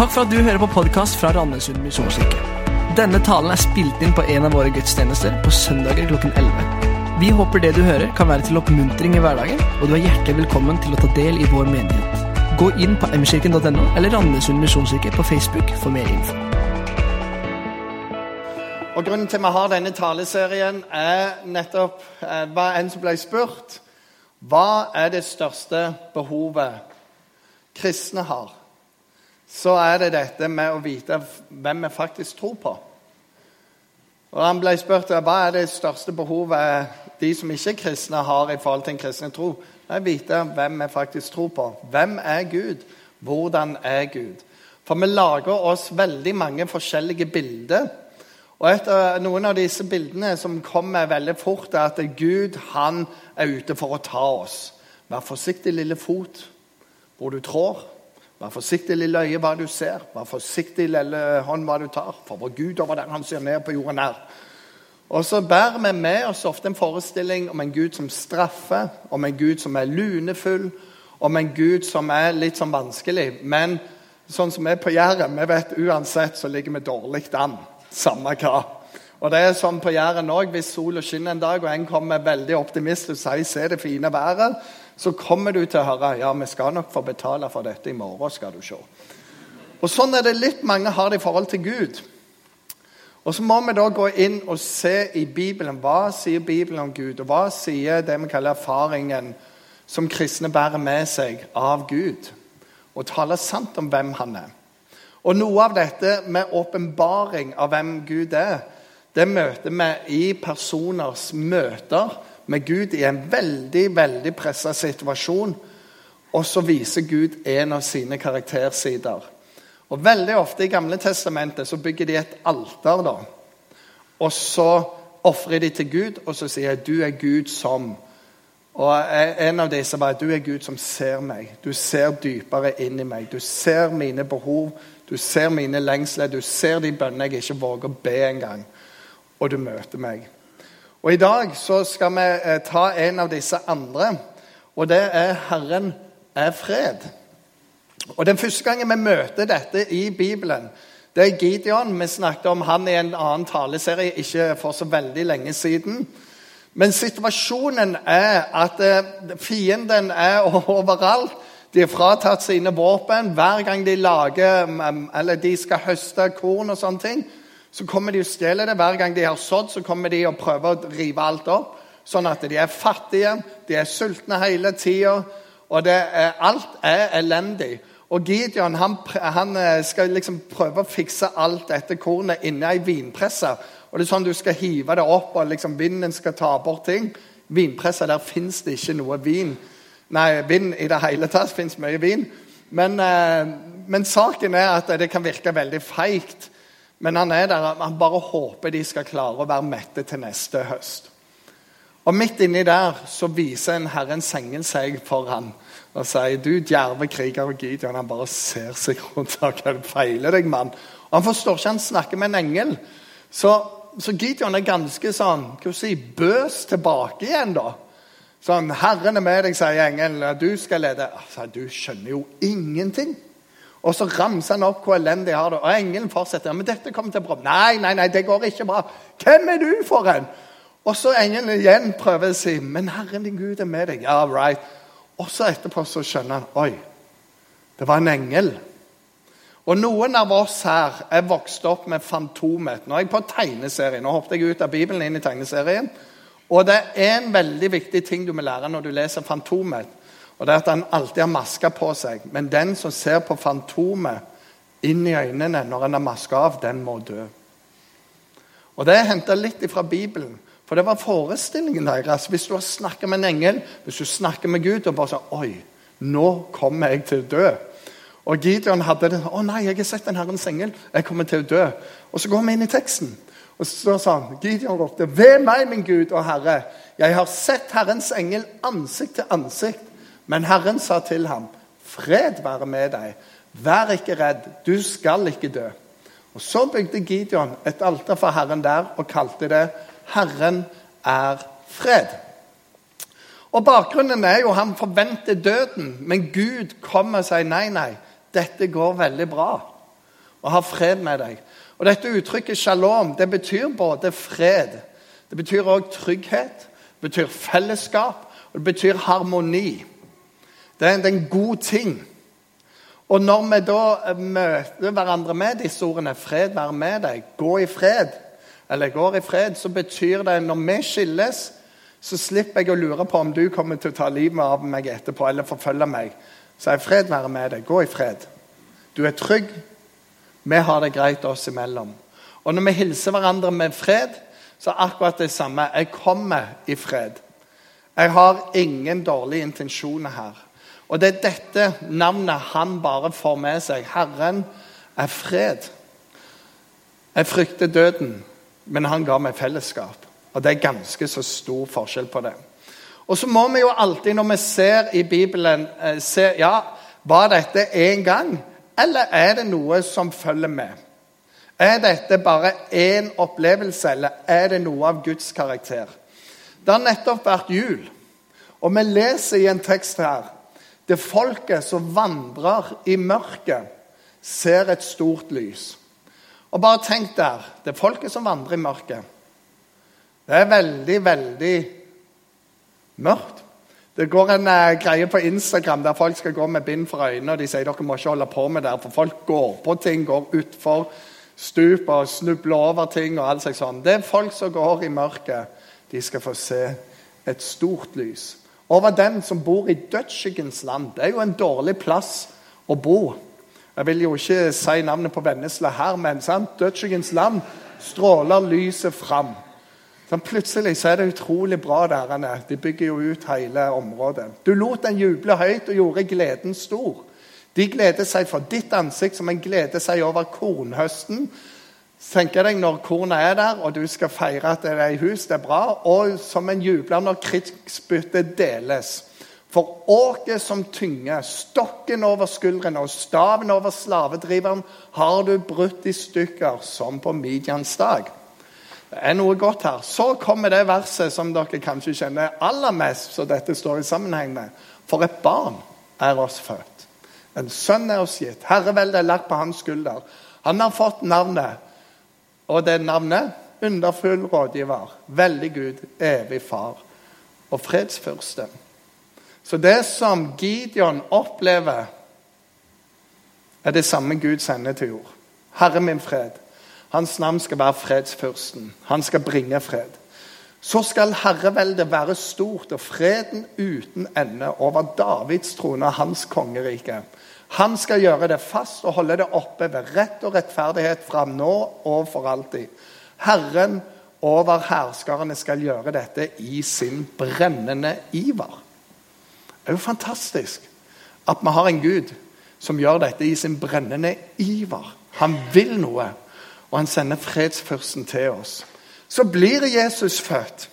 Takk for at du hører på podkast fra Randesund misjonskirke. Denne talen er spilt inn på en av våre gudstjenester på søndager klokken 11. Vi håper det du hører, kan være til oppmuntring i hverdagen, og du er hjertelig velkommen til å ta del i vår menighet. Gå inn på mkirken.no eller Randesund misjonskirke på Facebook for mer info. Og Grunnen til vi har denne taleserien, er nettopp eh, hva en som ble spurt. Hva er det største behovet kristne har? Så er det dette med å vite hvem vi faktisk tror på. Og Han ble spurt hva er det største behovet de som ikke er kristne, har i forhold til en kristen tro. Det er å vite hvem vi faktisk tror på. Hvem er Gud? Hvordan er Gud? For vi lager oss veldig mange forskjellige bilder og et av Noen av disse bildene som kommer veldig fort, er at Gud han er ute for å ta oss. Vær forsiktig, lille fot, hvor du trår. Vær forsiktig, lille øye, hva du ser. Vær forsiktig, lille hånd, hva du tar. For vår Gud over der han ser ned på jorden her. Og så bærer vi med oss ofte en forestilling om en Gud som straffer, om en Gud som er lunefull, om en Gud som er litt sånn vanskelig. Men sånn som vi på Jæren, vi vet uansett så ligger vi dårlig an. Samme hva. Og det er sånn på Jæren òg. Hvis sola skinner en dag, og en kommer veldig optimistisk og sier 'se det fine været', så kommer du til å høre 'ja, vi skal nok få betale for dette i morgen', skal du se. Og Sånn er det litt mange har det i forhold til Gud. Og Så må vi da gå inn og se i Bibelen. Hva sier Bibelen om Gud? Og hva sier det vi kaller erfaringen som kristne bærer med seg av Gud? Og taler sant om hvem han er. Og Noe av dette med åpenbaring av hvem Gud er, det møter vi i personers møter med Gud i en veldig veldig pressa situasjon. Og så viser Gud en av sine karaktersider. Og Veldig ofte i Gamle testamentet så bygger de et alter. da. Og så ofrer de til Gud, og så sier jeg, 'Du er Gud som' Og En av disse var du er Gud som ser meg. Du ser dypere inn i meg. Du ser mine behov, du ser mine lengsler, du ser de bønnene jeg ikke våger å be engang. Og du møter meg. Og I dag så skal vi eh, ta en av disse andre, og det er 'Herren er fred'. Og Den første gangen vi møter dette i Bibelen, det er Gideon. Vi snakket om han i en annen taleserie ikke for så veldig lenge siden. Men situasjonen er at eh, fienden er overalt. De har fratatt sine våpen. Hver gang de lager, mm, eller de skal høste korn, og sånne ting, så kommer de og stjeler det. Hver gang de har sådd, så kommer de og prøver å rive alt opp. Sånn at de er fattige, de er sultne hele tida. Og er, alt er elendig. Og Gideon han, han, eh, skal liksom prøve å fikse alt dette kornet inni ei vinpresse. Og det er sånn Du skal hive det opp, og liksom vinden skal ta bort ting. Vinpressa, der fins det ikke noe vin. Nei, vind i det hele tatt. fins mye vin. Men, eh, men, saken er at det kan virke veldig feigt. Men han er der, han bare håper de skal klare å være mette til neste høst. Og Midt inni der så viser en Herrens engel seg for ham og sier du djerve kriger og Gideon. Han bare ser seg rundt. Hva feiler deg, mann? Og Han forstår ikke han snakker med en engel. Så, så Gideon er ganske sånn hva si, bøs tilbake igjen. da. Sånn 'Herren er med deg', sier engelen. 'Du skal lede.' Altså, du skjønner jo ingenting. Og så ramser han opp hvor elendig har det. Og engelen fortsetter. men dette kommer til å. Nei, nei, nei, det går ikke bra. Hvem er du for en? Og så engelen igjen prøver å si, 'Men Herren din Gud er med deg.' Ja, right. Og så etterpå så skjønner han Oi, det var en engel. Og Noen av oss her er vokst opp med Fantomet. Nå er jeg på tegneserien. Nå hoppet jeg ut av Bibelen inn i tegneserien. Og det er en veldig viktig ting du må lære når du leser Fantomet. Og det er at han alltid har maske på seg. Men den som ser på Fantomet inn i øynene når han har maska av, den må dø. Og Det er henta litt fra Bibelen. For det var forestillingen deres. Hvis du har snakket med en engel, hvis du snakker med Gud og bare sånn Oi, nå kommer jeg til å dø. Og Gideon hadde det. 'Å nei, jeg har sett en Herrens engel. Jeg kommer til å dø.' Og så går vi inn i teksten. Og så står sånn, Gideon ropte, 'Ved meg, min Gud og Herre, jeg har sett Herrens engel ansikt til ansikt.' Men Herren sa til ham, 'Fred være med deg. Vær ikke redd. Du skal ikke dø.' Og Så bygde Gideon et alter for Herren der og kalte det 'Herren er fred'. Og Bakgrunnen er jo han forventer døden, men Gud kommer og sier nei, nei, dette går veldig bra. og har fred med deg. Og Dette uttrykket shalom det betyr både fred, det betyr også trygghet, det betyr fellesskap, og det betyr harmoni. Det er en god ting. Og når vi da møter hverandre med disse ordene 'fred være med deg', 'gå i fred', eller 'går i fred', så betyr det når vi skilles, så slipper jeg å lure på om du kommer til å ta livet av meg etterpå eller forfølge meg. Så er fred være med deg. Gå i fred. Du er trygg. Vi har det greit oss imellom. Og når vi hilser hverandre med fred, så er akkurat det samme. Jeg kommer i fred. Jeg har ingen dårlige intensjoner her. Og det er dette navnet han bare får med seg. Herren er fred. Jeg frykter døden, men han ga meg fellesskap. Og det er ganske så stor forskjell på det. Og så må vi jo alltid, når vi ser i Bibelen, eh, se ja, var dette én gang, eller er det noe som følger med? Er dette bare én opplevelse, eller er det noe av Guds karakter? Det har nettopp vært jul, og vi leser i en tekst her det folket som vandrer i mørket, ser et stort lys. Og bare tenk der Det folket som vandrer i mørket. Det er veldig, veldig mørkt. Det går en uh, greie på Instagram der folk skal gå med bind for øynene. og De sier dere må ikke holde på med det, for folk går på ting, går utfor stup og snubler over ting. og alt sånt. Det er folk som går i mørket. De skal få se et stort lys over den som bor i dødsskyggens land. Det er jo en dårlig plass å bo. Jeg vil jo ikke si navnet på Vennesla her, men sant? dødsskyggens land stråler lyset fram. Sånn, plutselig så er det utrolig bra der. De bygger jo ut hele området. Du lot den juble høyt og gjorde gleden stor. De gleder seg for ditt ansikt som en gleder seg over kornhøsten tenker deg når kornet er der, og du skal feire at det er i hus, det er bra, og som en jubler når krigsbyttet deles. For åket som tynger, stokken over skuldrene og staven over slavedriveren har du brutt i stykker, som på Midians dag. Det er noe godt her. Så kommer det verset som dere kanskje kjenner aller mest, så dette står i sammenheng med. For et barn er oss født. En sønn er oss gitt. Herreveldet er lagt på hans skulder. Han har fått navnet og det navnet underfull rådgiver, veldig Gud, evig far og fredsfyrste. Så det som Gideon opplever, er det samme Gud sender til jord. Herre min fred. Hans navn skal være fredsfyrsten. Han skal bringe fred. Så skal herreveldet være stort og freden uten ende over Davids trone og hans kongerike. Han skal gjøre det fast og holde det oppe ved rett og rettferdighet fra nå og for alltid. Herren over herskarene skal gjøre dette i sin brennende iver. Det er jo fantastisk at vi har en Gud som gjør dette i sin brennende iver. Han vil noe, og han sender fredsfyrsten til oss. Så blir Jesus født.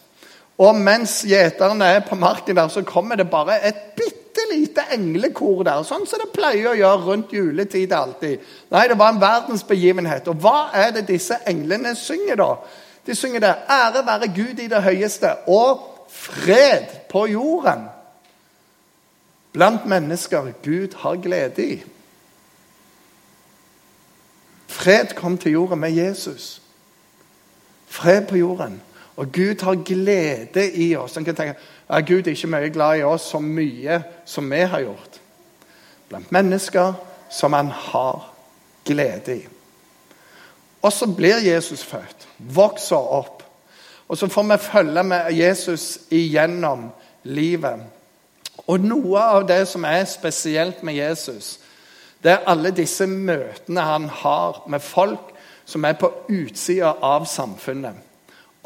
Og mens gjeterne er på marken der, så kommer det bare et bitte lite englekor der, sånn som det pleier å gjøre rundt juletid alltid. Nei, det var en verdensbegivenhet. Og hva er det disse englene synger, da? De synger det 'Ære være Gud i det høyeste' og 'fred på jorden'. Blant mennesker Gud har glede i. Fred kom til jorden med Jesus. Fred på jorden. Og Gud har glede i oss. En kan tenke er Gud ikke mye glad i oss så mye som vi har gjort. Blant mennesker som han har glede i. Og så blir Jesus født, vokser opp. Og så får vi følge med Jesus igjennom livet. Og noe av det som er spesielt med Jesus, det er alle disse møtene han har med folk som er på utsida av samfunnet.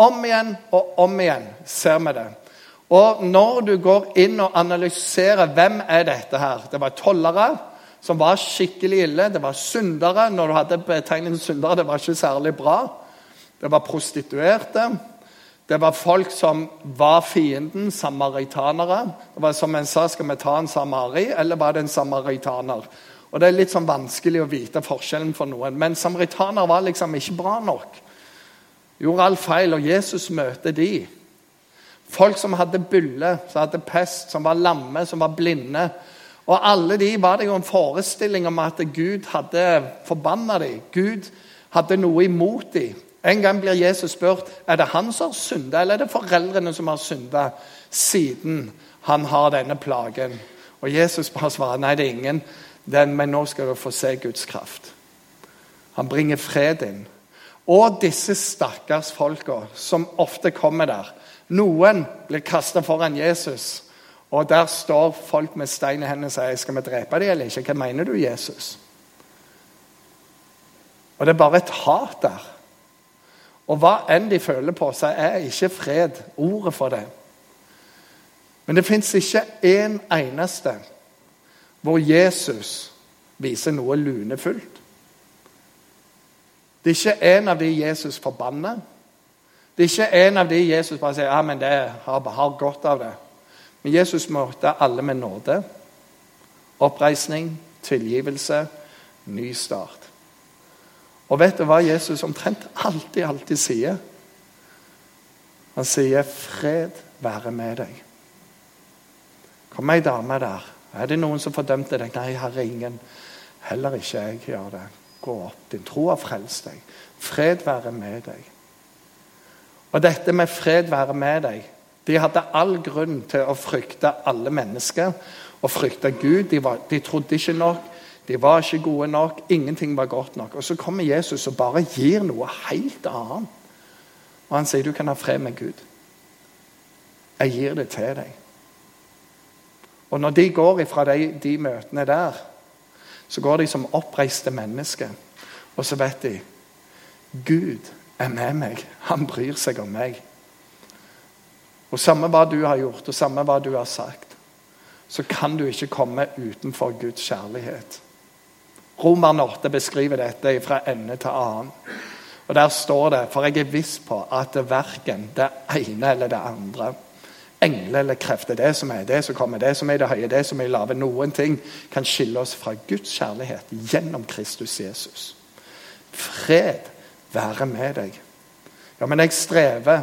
Om igjen og om igjen ser vi det. Og når du går inn og analyserer hvem er dette her Det var tollere som var skikkelig ille. Det var syndere. Når du hadde betegnelsen syndere, det var ikke særlig bra. Det var prostituerte. Det var folk som var fienden, samaritanere. Det var Som en sa, skal vi ta en samari, eller var det en samaritaner? Og Det er litt sånn vanskelig å vite forskjellen for noen. Men samaritaner var liksom ikke bra nok. Gjorde all feil, og Jesus møter de. Folk som hadde bylle, som hadde pest, som var lamme, som var blinde. Og alle de var det jo en forestilling om at Gud hadde forbanna dem. Gud hadde noe imot dem. En gang blir Jesus spurt er det han som har synda, eller er det foreldrene som har synda, siden han har denne plagen. Og Jesus bare svarer nei, det er ingen, men nå skal du få se Guds kraft. Han bringer fred inn. Og disse stakkars folka som ofte kommer der. Noen blir kasta foran Jesus, og der står folk med stein i hendene og sier skal vi drepe dem eller ikke. Hva mener du, Jesus? Og det er bare et hat der. Og hva enn de føler på, så er ikke fred ordet for det. Men det fins ikke én en eneste hvor Jesus viser noe lunefullt. Det er ikke en av de Jesus forbanner. Det er ikke en av de Jesus bare sier ja, men det har, har godt av det. Men Jesus møter alle med nåde. Oppreisning, tilgivelse, ny start. Og vet du hva Jesus omtrent alltid, alltid sier? Han sier 'fred være med deg'. Kom ei dame der. Er det noen som fordømte deg? Nei, herre, ingen. Heller ikke jeg gjør det. Gå opp. Din tro har frelst deg. Fred være med deg. Og dette med fred være med deg De hadde all grunn til å frykte alle mennesker og frykte Gud. De, var, de trodde ikke nok. De var ikke gode nok. Ingenting var godt nok. Og Så kommer Jesus og bare gir noe helt annet. Og Han sier du kan ha fred med Gud. Jeg gir det til deg. Og når de går ifra de, de møtene der, så går de som oppreiste mennesker. Og så vet de Gud er med meg. Han bryr seg om meg. Og Samme hva du har gjort, og samme hva du har sagt, så kan du ikke komme utenfor Guds kjærlighet. Roman 8 beskriver dette fra ende til annen. Og Der står det For jeg er viss på at det verken det ene eller det andre engler eller krefter, det som er, det som kommer, det som er det høye, det som er lave, noen ting kan skille oss fra Guds kjærlighet gjennom Kristus Jesus. Fred være med deg. Ja, men jeg strever.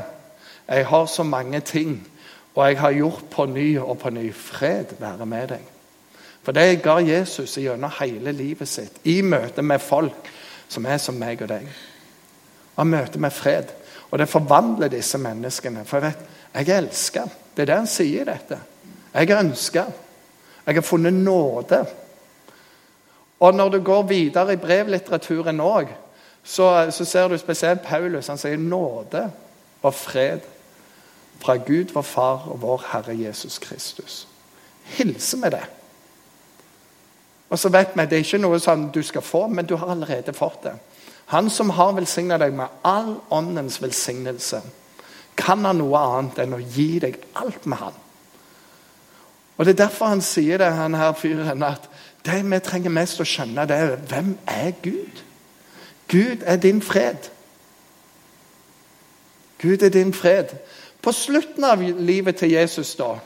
Jeg har så mange ting. Og jeg har gjort på ny og på ny. Fred være med deg. For det ga Jesus gjennom hele livet sitt, i møte med folk som er som meg og deg. Han møter med fred. Og det forvandler disse menneskene. For jeg vet, jeg er elska. Det er det han sier i dette. Jeg er ønska. Jeg har funnet nåde. Og når du går videre i brevlitteraturen òg, så, så, ser du spesielt Paulus. Han sier nåde og fred fra Gud, vår Far og vår Herre Jesus Kristus. Hilse med det. Og så vet vi, Det er ikke noe sånn du skal få, men du har allerede fått det. Han som har velsigna deg med all åndens velsignelse kan han noe annet enn å gi deg alt med han. Og Det er derfor han sier det, han her fyren, at det vi trenger mest å skjønne, det er hvem er Gud? Gud er din fred. Gud er din fred. På slutten av livet til Jesus da,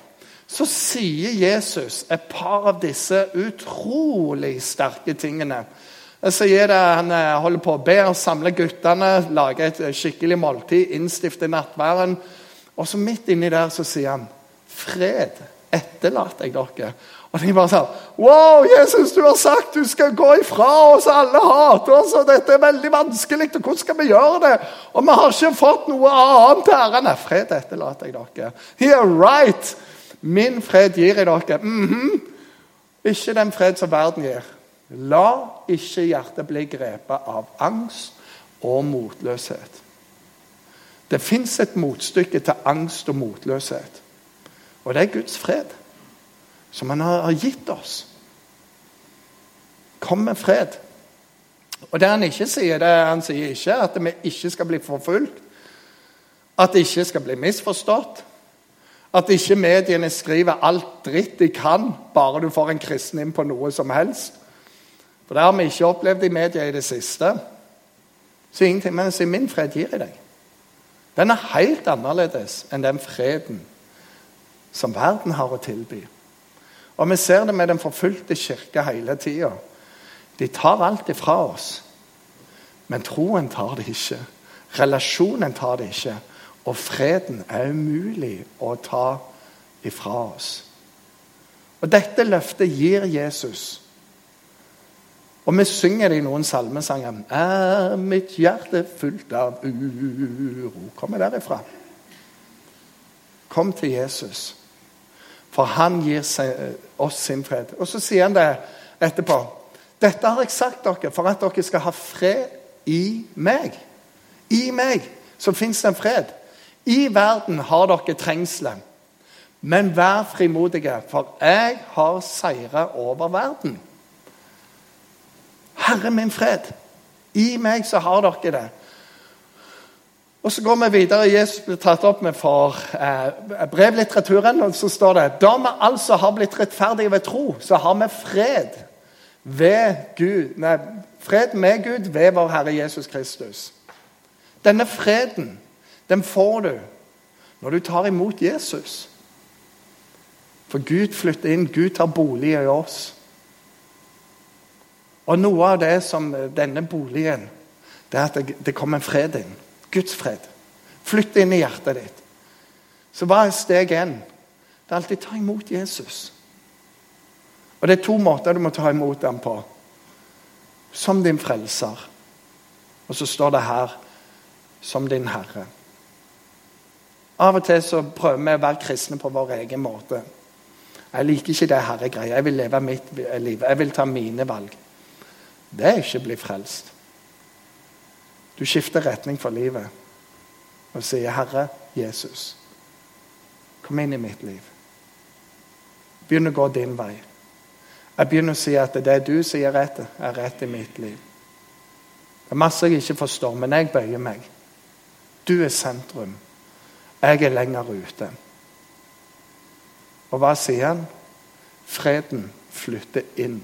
så sier Jesus et par av disse utrolig sterke tingene så gir det, Han eh, holder på å be og samle guttene, lage et eh, skikkelig måltid, innstifte nattværen. Og så midt inni der så sier han Fred etterlater jeg dere. Og de bare sånn Wow, Jesus, du har sagt du skal gå ifra oss. Alle hater oss, og dette er veldig vanskelig. og Hvordan skal vi gjøre det? Og vi har ikke fått noe annet her enn fred etterlater jeg dere. Yeah, right. Min fred gir jeg dere. Mm -hmm. Ikke den fred som verden gir. La ikke hjertet bli grepet av angst og motløshet. Det fins et motstykke til angst og motløshet. Og det er Guds fred, som han har gitt oss. Kom med fred. Og det Han ikke sier, det han sier ikke at vi ikke skal bli forfulgt, at det ikke skal bli misforstått, at ikke mediene skriver alt dritt de kan, bare du får en kristen inn på noe som helst. For det har vi ikke opplevd i media i det siste. Så ingenting, Men si min fred gir jeg deg. Den er helt annerledes enn den freden som verden har å tilby. Og Vi ser det med den forfulgte kirke hele tida. De tar alt ifra oss. Men troen tar det ikke. Relasjonen tar det ikke. Og freden er umulig å ta ifra oss. Og dette løftet gir Jesus. Og vi synger det i noen salmesanger. Er mitt hjerte fullt av uro Kommer derifra. Kom til Jesus, for han gir oss sin fred. Og så sier han det etterpå. Dette har jeg sagt dere for at dere skal ha fred i meg. I meg så fins det en fred. I verden har dere trengsler. Men vær frimodige, for jeg har seira over verden. Herre min fred, i meg så har dere det. Og Så går vi videre. Jesus blir tatt opp med for eh, brevlitteraturen. og Så står det da vi altså har blitt rettferdige ved tro, så har vi fred ved Gud, nei, fred med Gud ved vår Herre Jesus Kristus. Denne freden den får du når du tar imot Jesus. For Gud flytter inn, Gud tar bolig i oss. Og noe av det som denne boligen det er at det, det kommer en fred inn. Guds fred. Flytt inn i hjertet ditt. Så hva er steg én? Det er alltid ta imot Jesus. Og Det er to måter du må ta imot ham på. Som din frelser. Og så står det her som din herre. Av og til så prøver vi å være kristne på vår egen måte. Jeg liker ikke det herregreia. Jeg vil leve mitt liv. Jeg vil ta mine valg. Det er ikke å bli frelst. Du skifter retning for livet og sier, 'Herre Jesus, kom inn i mitt liv.' Begynn å gå din vei. Jeg begynner å si at det du sier rett, er rett i mitt liv. Det er masse jeg ikke forstår, men jeg bøyer meg. Du er sentrum. Jeg er lenger ute. Og hva sier han? Freden flytter inn.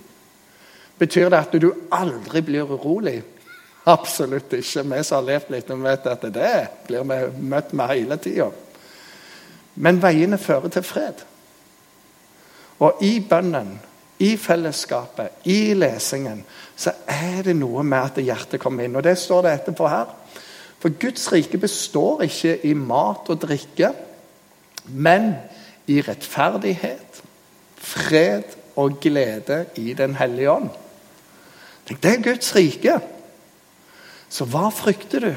Betyr det at du aldri blir urolig? Absolutt ikke. Vi som har levd litt, vet at det blir vi møtt med hele tida. Men veiene fører til fred. Og i bønnen, i fellesskapet, i lesingen, så er det noe med at hjertet kommer inn. Og det står det etterpå her. For Guds rike består ikke i mat og drikke, men i rettferdighet, fred og glede i Den hellige ånd. Det er Guds rike. Så hva frykter du?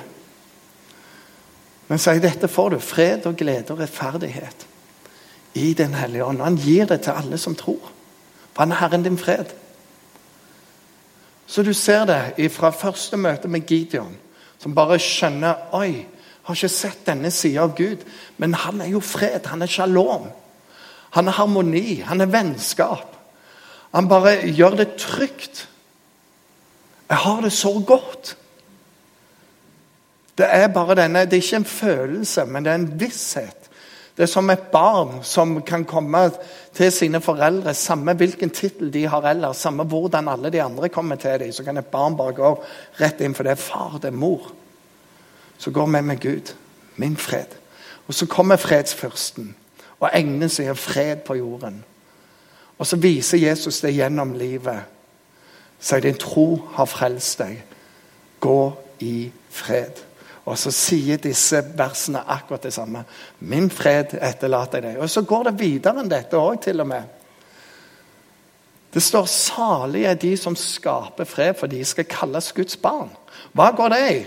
Men sier dette får du. Fred og glede og rettferdighet i Den hellige ånd. Han gir det til alle som tror. For han er Herren din fred. Så du ser det fra første møte med Gideon som bare skjønner Oi, har ikke sett denne sida av Gud. Men han er jo fred. Han er shalom. Han er harmoni. Han er vennskap. Han bare gjør det trygt. Jeg har det så godt. Det er bare denne, det er ikke en følelse, men det er en visshet. Det er som et barn som kan komme til sine foreldre, samme hvilken tittel de har ellers, samme hvordan alle de andre kommer til dem. Så kan et barn bare gå rett inn, for det er far, det er mor. Så går vi med Gud. Min fred. Og så kommer fredsfyrsten, og englene sier 'fred på jorden'. Og så viser Jesus det gjennom livet. Sier din tro har frelst deg. Gå i fred. Og så sier disse versene akkurat det samme. Min fred etterlater jeg deg. Og så går det videre enn dette òg, til og med. Det står 'salige er de som skaper fred, for de skal kalles Guds barn'. Hva går det i?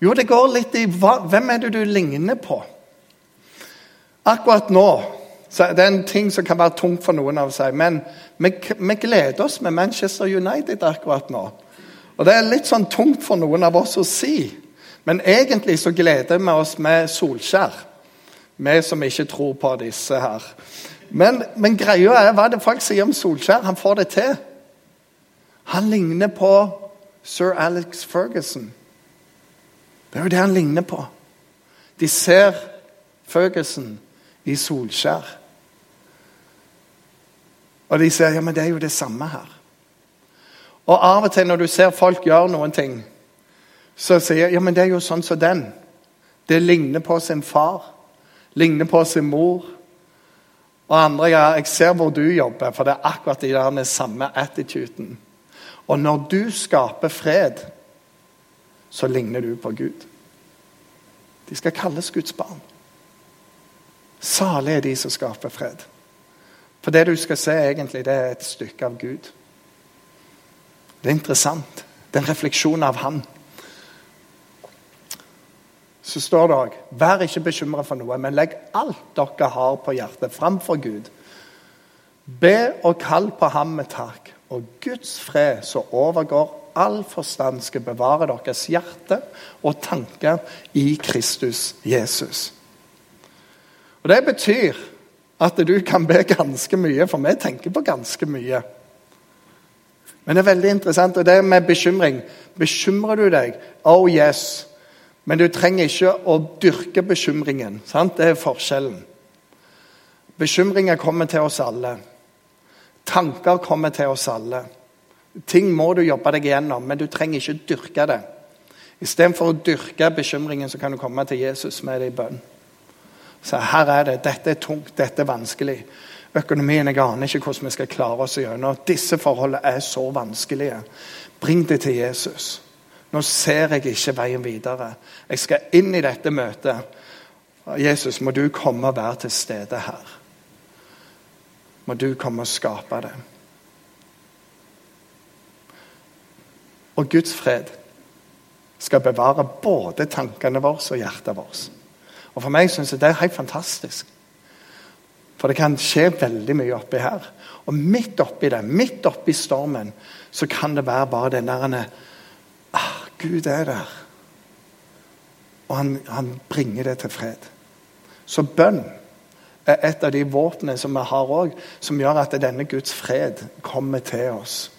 Jo, det går litt i hva, hvem er det du ligner på? Akkurat nå Det er en ting som kan være tungt for noen av seg, men vi, vi gleder oss med Manchester United akkurat nå. Og Det er litt sånn tungt for noen av oss å si, men egentlig så gleder vi oss med Solskjær. Vi som ikke tror på disse her. Men, men greia er hva det folk sier om Solskjær. Han får det til. Han ligner på sir Alex Ferguson. Det er jo det han ligner på. De ser Ferguson i Solskjær. Og de sier ja, men det er jo det samme her. Og av og til når du ser folk gjøre noen ting, så sier jeg ja, men det er jo sånn som den. Det ligner på sin far. Ligner på sin mor. Og andre ja, jeg ser hvor du jobber, for det er akkurat i den samme attituden. Og når du skaper fred, så ligner du på Gud. De skal kalles Guds barn. Salig er de som skaper fred. For det du skal se, egentlig, det er et stykke av Gud. Det er interessant. Det er en refleksjon av Han. Så står det òg Vær ikke bekymra for noe, men legg alt dere har på hjertet, framfor Gud. Be og kall på ham med takk, og Guds fred, som overgår all forstand, skal bevare deres hjerte og tanker i Kristus Jesus. Og Det betyr at du kan be ganske mye, for vi tenker på ganske mye. Men det er veldig interessant, og det med bekymring. Bekymrer du deg? Oh yes. Men du trenger ikke å dyrke bekymringen. Sant? Det er forskjellen. Bekymringer kommer til oss alle. Tanker kommer til oss alle. Ting må du jobbe deg igjennom, men du trenger ikke dyrke det. Istedenfor å dyrke bekymringen, så kan du komme til Jesus med det i bønn. Så her er det. Dette er tungt, dette er vanskelig. Økonomien, Jeg aner ikke hvordan vi skal klare oss gjennom. Disse forholdene er så vanskelige. Bring det til Jesus. Nå ser jeg ikke veien videre. Jeg skal inn i dette møtet. Jesus, må du komme og være til stede her må du komme og skape det. Og Guds fred skal bevare både tankene våre og hjertet vårt. Og For meg synes jeg det er helt fantastisk. For det kan skje veldig mye oppi her. Og midt oppi det, midt oppi stormen, så kan det være bare den der ah, Gud er der. Og han, han bringer det til fred. Så bønn er et av de våpnene som vi har òg, som gjør at denne Guds fred kommer til oss.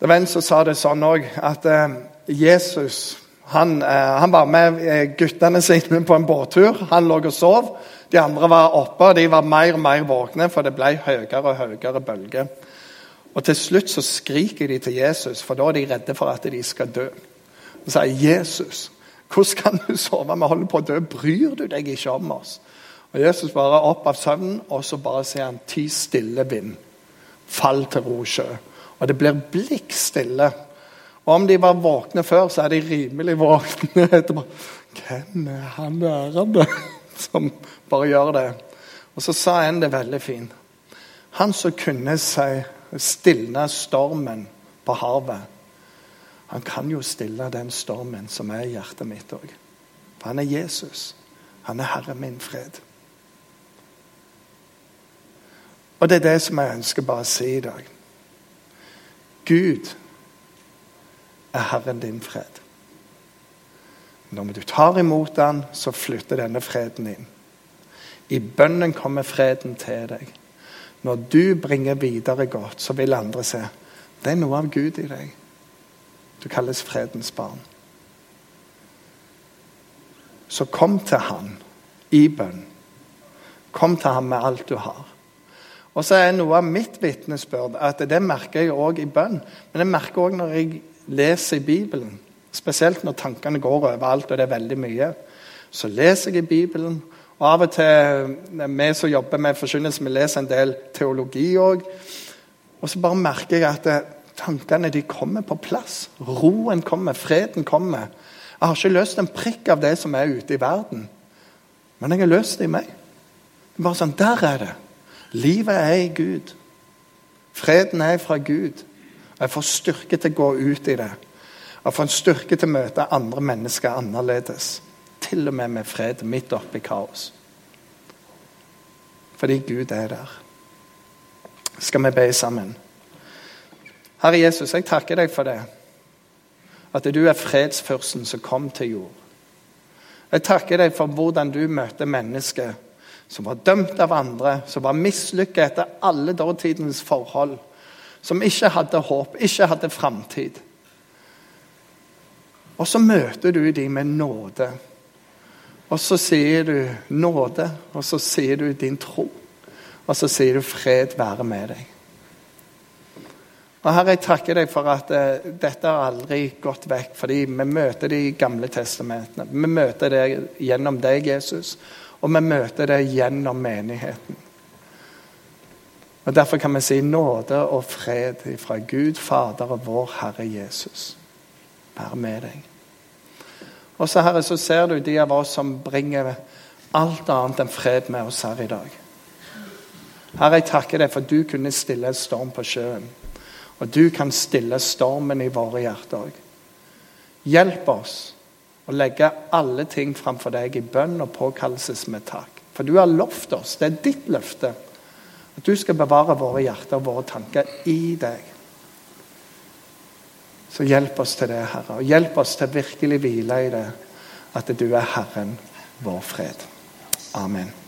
Det var en som sa det sånn òg, at eh, Jesus han, eh, han, var med eh, guttene sine på en båttur. Han lå og sov. De andre var oppe, og de var mer og mer våkne, for det ble høyere og høyere bølger. Og Til slutt så skriker de til Jesus, for da er de redde for at de skal dø. Og sier Jesus, hvordan kan du sove? Vi holder på å dø. Bryr du deg ikke om oss? Og Jesus bare opp av søvnen, og så bare sier han ti stille vind. Fall til ro sjø. Og det blir blikk stille. Og om de var våkne før, så er de rimelig våkne etterpå. Hvem er han ærende som bare gjør det? Og så sa en det veldig fint. Han som kunne seg stilne stormen på havet han kan jo stille den stormen som er i hjertet mitt òg. For han er Jesus. Han er Herre min fred. Og det er det som jeg ønsker bare å si i dag. Gud er Herren din fred. Når du tar imot han, så flytter denne freden inn. I bønnen kommer freden til deg. Når du bringer videre godt, så vil andre se det er noe av Gud i deg. Du kalles fredens barn. Så kom til han i bønn. Kom til ham med alt du har. Og så er noe av mitt vitnesbyrd at det merker jeg òg i bønn. Men jeg merker òg når jeg leser i Bibelen. Spesielt når tankene går overalt, og det er veldig mye. Så leser jeg i Bibelen. Og av og til, vi som jobber med forkynnelse, vi leser en del teologi òg. Og så bare merker jeg at Tankene de kommer på plass. Roen kommer, freden kommer. Jeg har ikke løst en prikk av det som er ute i verden, men jeg har løst det i meg. Det er bare sånn, Der er det. Livet er i Gud. Freden er fra Gud. Jeg får styrke til å gå ut i det. Jeg får en styrke til å møte andre mennesker annerledes. Til og med med fred midt oppi kaos. Fordi Gud er der. Skal vi be sammen? Herre Jesus, jeg takker deg for det. At du er fredsførsten som kom til jord. Jeg takker deg for hvordan du møter mennesker som var dømt av andre, som var mislykket etter alle dårtidens forhold, som ikke hadde håp, ikke hadde framtid. Og så møter du dem med nåde. Og så sier du nåde, og så sier du din tro. Og så sier du fred være med deg. Og Herre, jeg takker deg for at uh, dette har aldri gått vekk, fordi vi møter det i Gamle testamentene. Vi møter det gjennom deg, Jesus, og vi møter det gjennom menigheten. Og Derfor kan vi si nåde og fred fra Gud Fader og vår Herre Jesus. Vær med deg. Og så, Herre, så ser du de av oss som bringer alt annet enn fred med oss her i dag. Herre, jeg takker deg for du kunne stille en storm på sjøen. Og du kan stille stormen i våre hjerter òg. Hjelp oss å legge alle ting framfor deg i bønn og påkallelses med takk. For du har lovt oss, det er ditt løfte, at du skal bevare våre hjerter og våre tanker i deg. Så hjelp oss til det, Herre. Og hjelp oss til virkelig hvile i det, at du er Herren, vår fred. Amen.